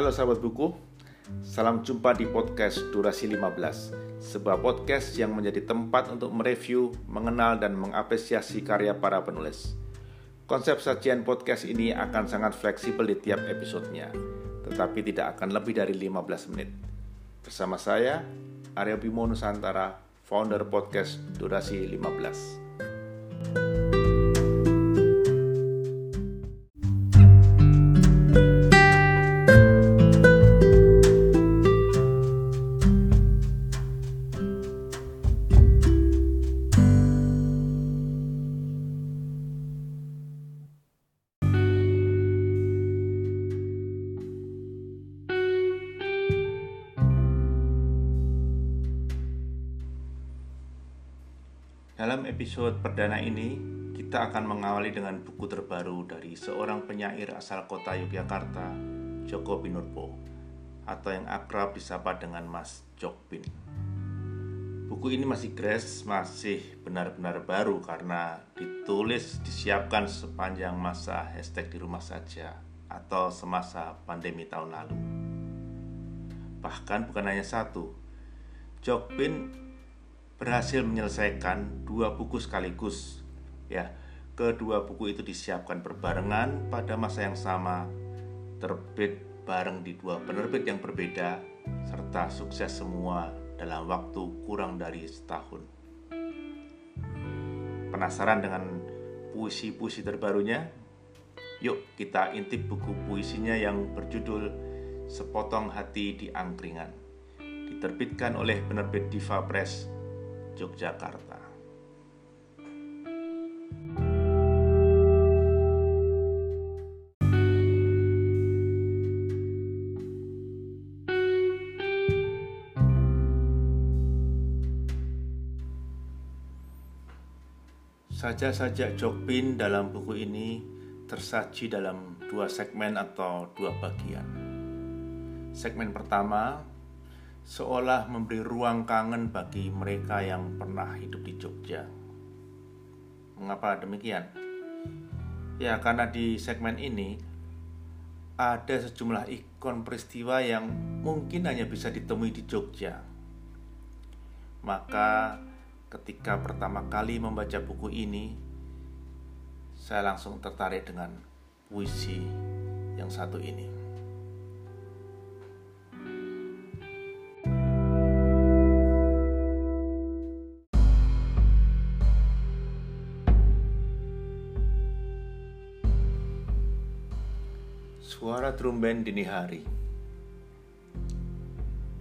Halo sahabat buku, salam jumpa di podcast Durasi 15 Sebuah podcast yang menjadi tempat untuk mereview, mengenal, dan mengapresiasi karya para penulis. Konsep sajian podcast ini akan sangat fleksibel di tiap episodenya Tetapi tidak akan lebih dari 15 menit. Bersama saya, Arya Bimo Nusantara, founder podcast Durasi 15 Dalam episode perdana ini, kita akan mengawali dengan buku terbaru dari seorang penyair asal kota Yogyakarta, Joko Pinurbo, atau yang akrab disapa dengan Mas Jokpin. Buku ini masih grass, masih benar-benar baru karena ditulis, disiapkan sepanjang masa hashtag di rumah saja atau semasa pandemi tahun lalu. Bahkan bukan hanya satu, Jokpin berhasil menyelesaikan dua buku sekaligus. Ya, kedua buku itu disiapkan berbarengan pada masa yang sama, terbit bareng di dua penerbit yang berbeda, serta sukses semua dalam waktu kurang dari setahun. Penasaran dengan puisi-puisi terbarunya? Yuk kita intip buku puisinya yang berjudul Sepotong Hati di Angkringan. Diterbitkan oleh penerbit Diva Press Yogyakarta. Saja-saja Jokpin dalam buku ini tersaji dalam dua segmen atau dua bagian. Segmen pertama seolah memberi ruang kangen bagi mereka yang pernah hidup di Jogja. Mengapa demikian? Ya, karena di segmen ini ada sejumlah ikon peristiwa yang mungkin hanya bisa ditemui di Jogja. Maka, ketika pertama kali membaca buku ini, saya langsung tertarik dengan puisi yang satu ini. Band dini hari.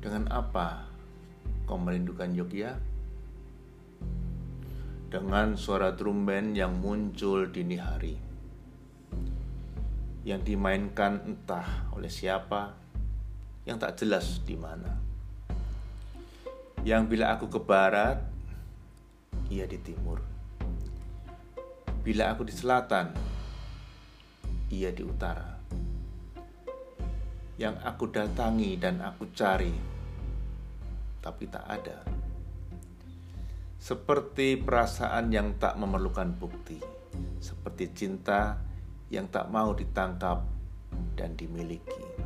Dengan apa kau merindukan Yogyakarta? Dengan suara drum band yang muncul dini hari. Yang dimainkan entah oleh siapa, yang tak jelas di mana. Yang bila aku ke barat, ia di timur. Bila aku di selatan, ia di utara yang aku datangi dan aku cari, tapi tak ada. Seperti perasaan yang tak memerlukan bukti, seperti cinta yang tak mau ditangkap dan dimiliki.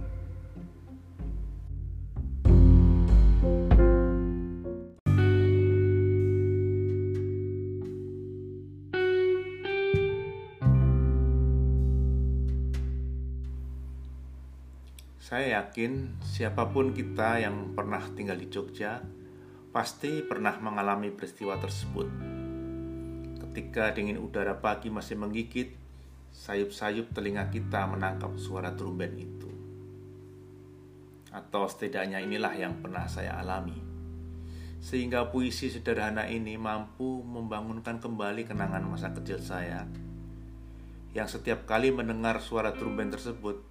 Saya yakin siapa pun kita yang pernah tinggal di Jogja pasti pernah mengalami peristiwa tersebut. Ketika dingin udara pagi masih menggigit, sayup-sayup telinga kita menangkap suara trumben itu. Atau setidaknya inilah yang pernah saya alami. Sehingga puisi sederhana ini mampu membangunkan kembali kenangan masa kecil saya yang setiap kali mendengar suara trumben tersebut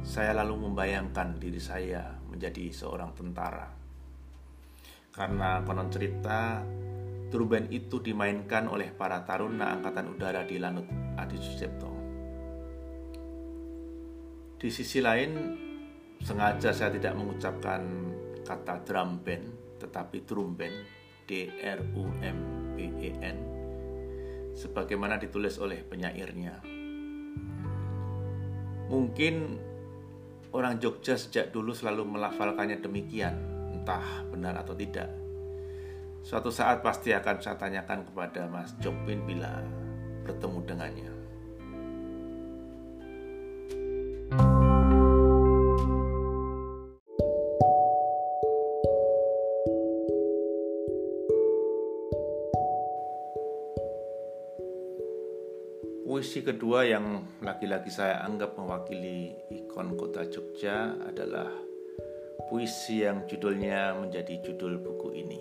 saya lalu membayangkan diri saya menjadi seorang tentara. Karena konon cerita, Turben itu dimainkan oleh para taruna Angkatan Udara di Lanut Adi Sucipto. Di sisi lain, sengaja saya tidak mengucapkan kata drum band, tetapi drum band, D R U M B E N, sebagaimana ditulis oleh penyairnya. Mungkin orang Jogja sejak dulu selalu melafalkannya demikian, entah benar atau tidak. Suatu saat pasti akan saya tanyakan kepada Mas Jokpin bila bertemu dengannya. Puisi kedua yang lagi-lagi saya anggap mewakili ikon kota Jogja adalah puisi yang judulnya menjadi judul buku ini.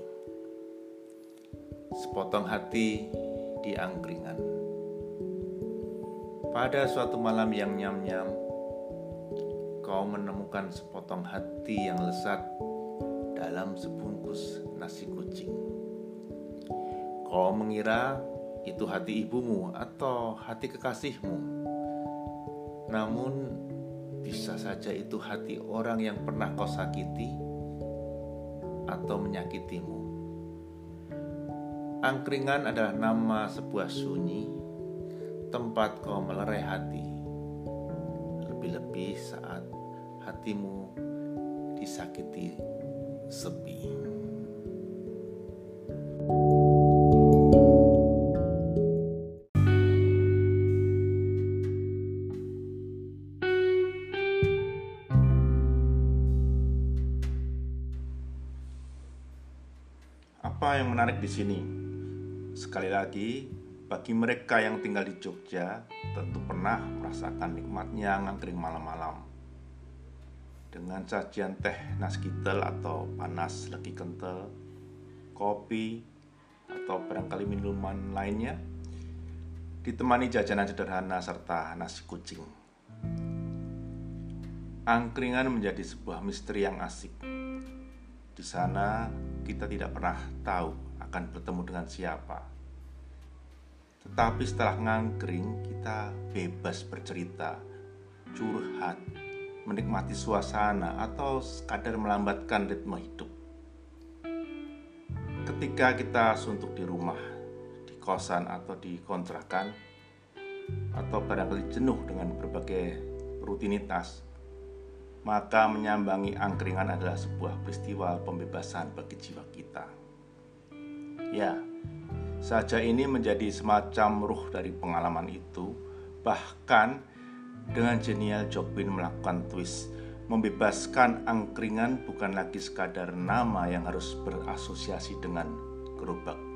Sepotong hati di angkringan. Pada suatu malam yang nyam-nyam, kau menemukan sepotong hati yang lesat dalam sebungkus nasi kucing. Kau mengira itu hati ibumu atau hati kekasihmu. Namun, saja itu hati orang yang pernah kau sakiti atau menyakitimu. Angkringan adalah nama sebuah sunyi, tempat kau melerai hati. Lebih-lebih saat hatimu disakiti sepi. Apa yang menarik di sini? Sekali lagi, bagi mereka yang tinggal di Jogja, tentu pernah merasakan nikmatnya ngangkring malam-malam. Dengan sajian teh naskitel atau panas lagi kental, kopi, atau barangkali minuman lainnya, ditemani jajanan sederhana serta nasi kucing. Angkringan menjadi sebuah misteri yang asik di sana kita tidak pernah tahu akan bertemu dengan siapa. Tetapi setelah ngangkring kita bebas bercerita, curhat, menikmati suasana atau sekadar melambatkan ritme hidup. Ketika kita suntuk di rumah, di kosan atau di kontrakan, atau barangkali jenuh dengan berbagai rutinitas, maka menyambangi angkringan adalah sebuah peristiwa pembebasan bagi jiwa kita. Ya, saja ini menjadi semacam ruh dari pengalaman itu, bahkan dengan genial Jokbin melakukan twist, membebaskan angkringan bukan lagi sekadar nama yang harus berasosiasi dengan gerobak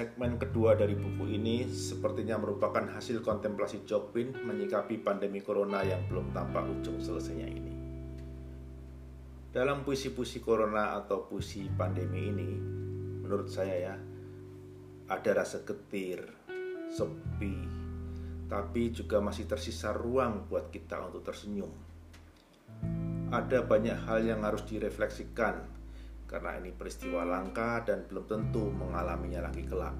Segmen kedua dari buku ini sepertinya merupakan hasil kontemplasi Jokpin menyikapi pandemi corona yang belum tampak ujung selesainya ini. Dalam puisi-puisi corona atau puisi pandemi ini, menurut saya ya, ada rasa getir, sepi, tapi juga masih tersisa ruang buat kita untuk tersenyum. Ada banyak hal yang harus direfleksikan karena ini peristiwa langka dan belum tentu mengalaminya lagi kelak.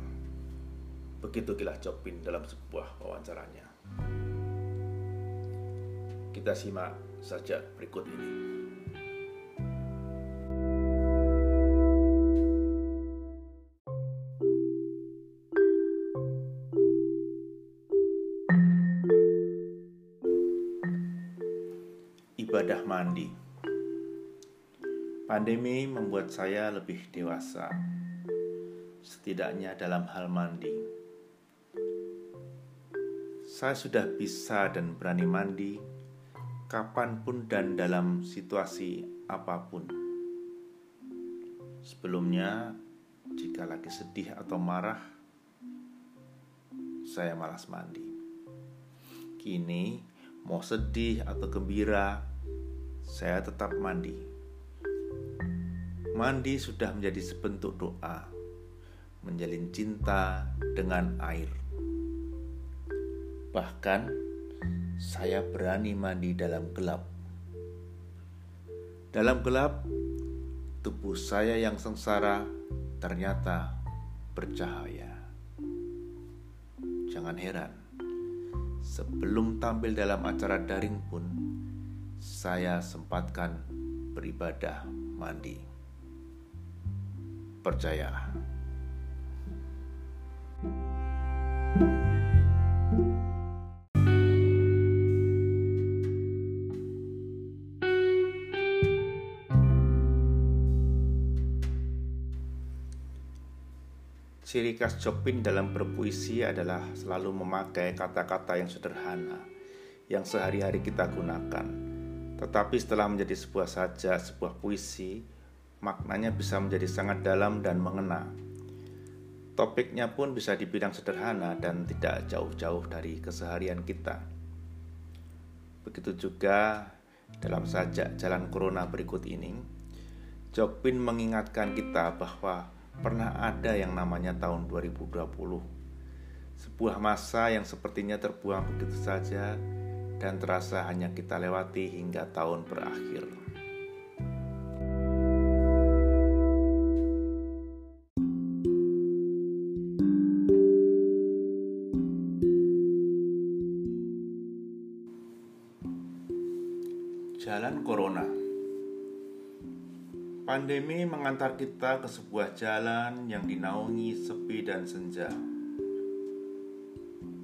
Begitu Gilah Jokpin dalam sebuah wawancaranya. Kita simak saja berikut ini. Pandemi membuat saya lebih dewasa, setidaknya dalam hal mandi. Saya sudah bisa dan berani mandi kapan pun dan dalam situasi apa pun. Sebelumnya, jika lagi sedih atau marah, saya malas mandi. Kini, mau sedih atau gembira, saya tetap mandi Mandi sudah menjadi sebentuk doa, menjalin cinta dengan air. Bahkan saya berani mandi dalam gelap Dalam gelap, tubuh saya yang sengsara ternyata bercahaya. Jangan heran, sebelum tampil dalam acara daring pun, saya sempatkan beribadah mandi. Percayalah. Ciri khas Chopin dalam berpuisi adalah selalu memakai kata-kata yang sederhana yang sehari-hari kita gunakan. Tetapi setelah menjadi sebuah sajak, sebuah puisi, maknanya bisa menjadi sangat dalam dan mengena. Topiknya pun bisa dibilang sederhana dan tidak jauh-jauh dari keseharian kita. Begitu juga dalam sajak Jalan Corona berikut ini, Chopin mengingatkan kita bahwa pernah ada yang namanya tahun 2020. Sebuah masa yang sepertinya terbuang begitu saja dan terasa hanya kita lewati hingga tahun berakhir. Pandemi mengantar kita ke sebuah jalan yang dinaungi sepi dan senja.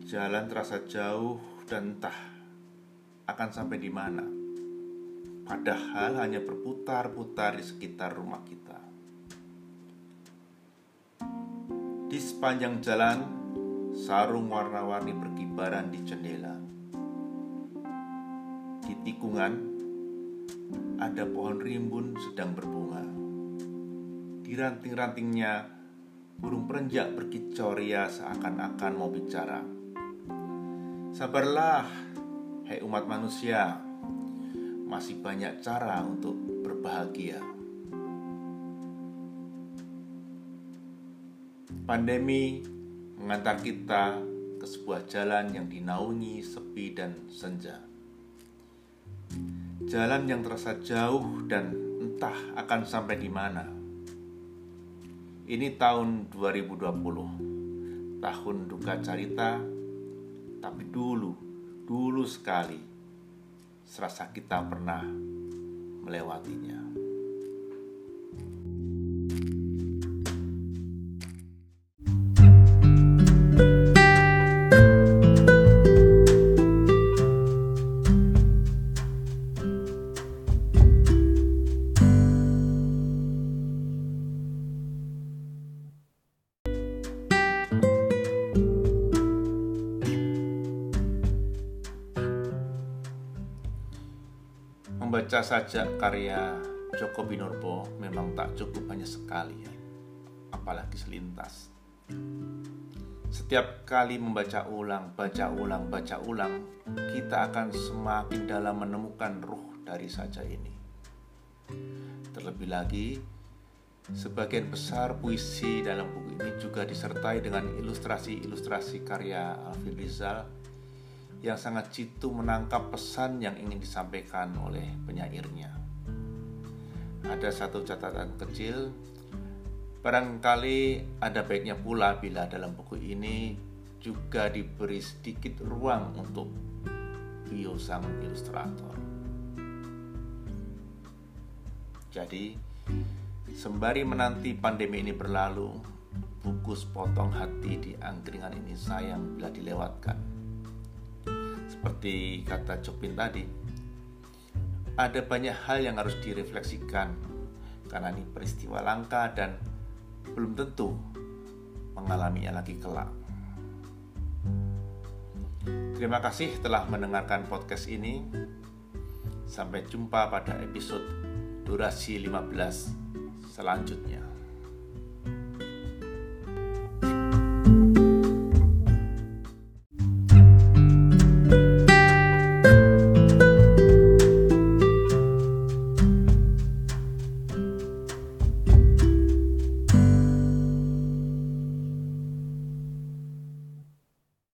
Jalan terasa jauh dan entah akan sampai di mana. Padahal hanya berputar-putar di sekitar rumah kita. Di sepanjang jalan, sarung warna-warni berkibaran di jendela. Di tikungan, ada pohon rimbun sedang berbunga. Di ranting-rantingnya, burung perenjak berkicau ria seakan-akan mau bicara. Sabarlah, hai umat manusia, masih banyak cara untuk berbahagia. Pandemi mengantar kita ke sebuah jalan yang dinaungi sepi dan senja. Jalan yang terasa jauh dan entah akan sampai di mana. Ini tahun 2020, tahun duka carita, tapi dulu, dulu sekali, serasa kita pernah melewatinya. Membaca saja karya Joko Binurbo memang tak cukup hanya sekali ya, apalagi selintas. Setiap kali membaca ulang, baca ulang, baca ulang, kita akan semakin dalam menemukan ruh dari saja ini. Terlebih lagi, sebagian besar puisi dalam buku ini juga disertai dengan ilustrasi-ilustrasi karya Alvin Rizal yang sangat jitu menangkap pesan yang ingin disampaikan oleh penyairnya. Ada satu catatan kecil, barangkali ada baiknya pula bila dalam buku ini juga diberi sedikit ruang untuk bio sang ilustrator. Jadi, sembari menanti pandemi ini berlalu, buku sepotong hati di angkringan ini sayang bila dilewatkan seperti kata Chopin tadi, ada banyak hal yang harus direfleksikan karena ini peristiwa langka dan belum tentu mengalaminya lagi kelak. Terima kasih telah mendengarkan podcast ini. Sampai jumpa pada episode durasi 15 selanjutnya.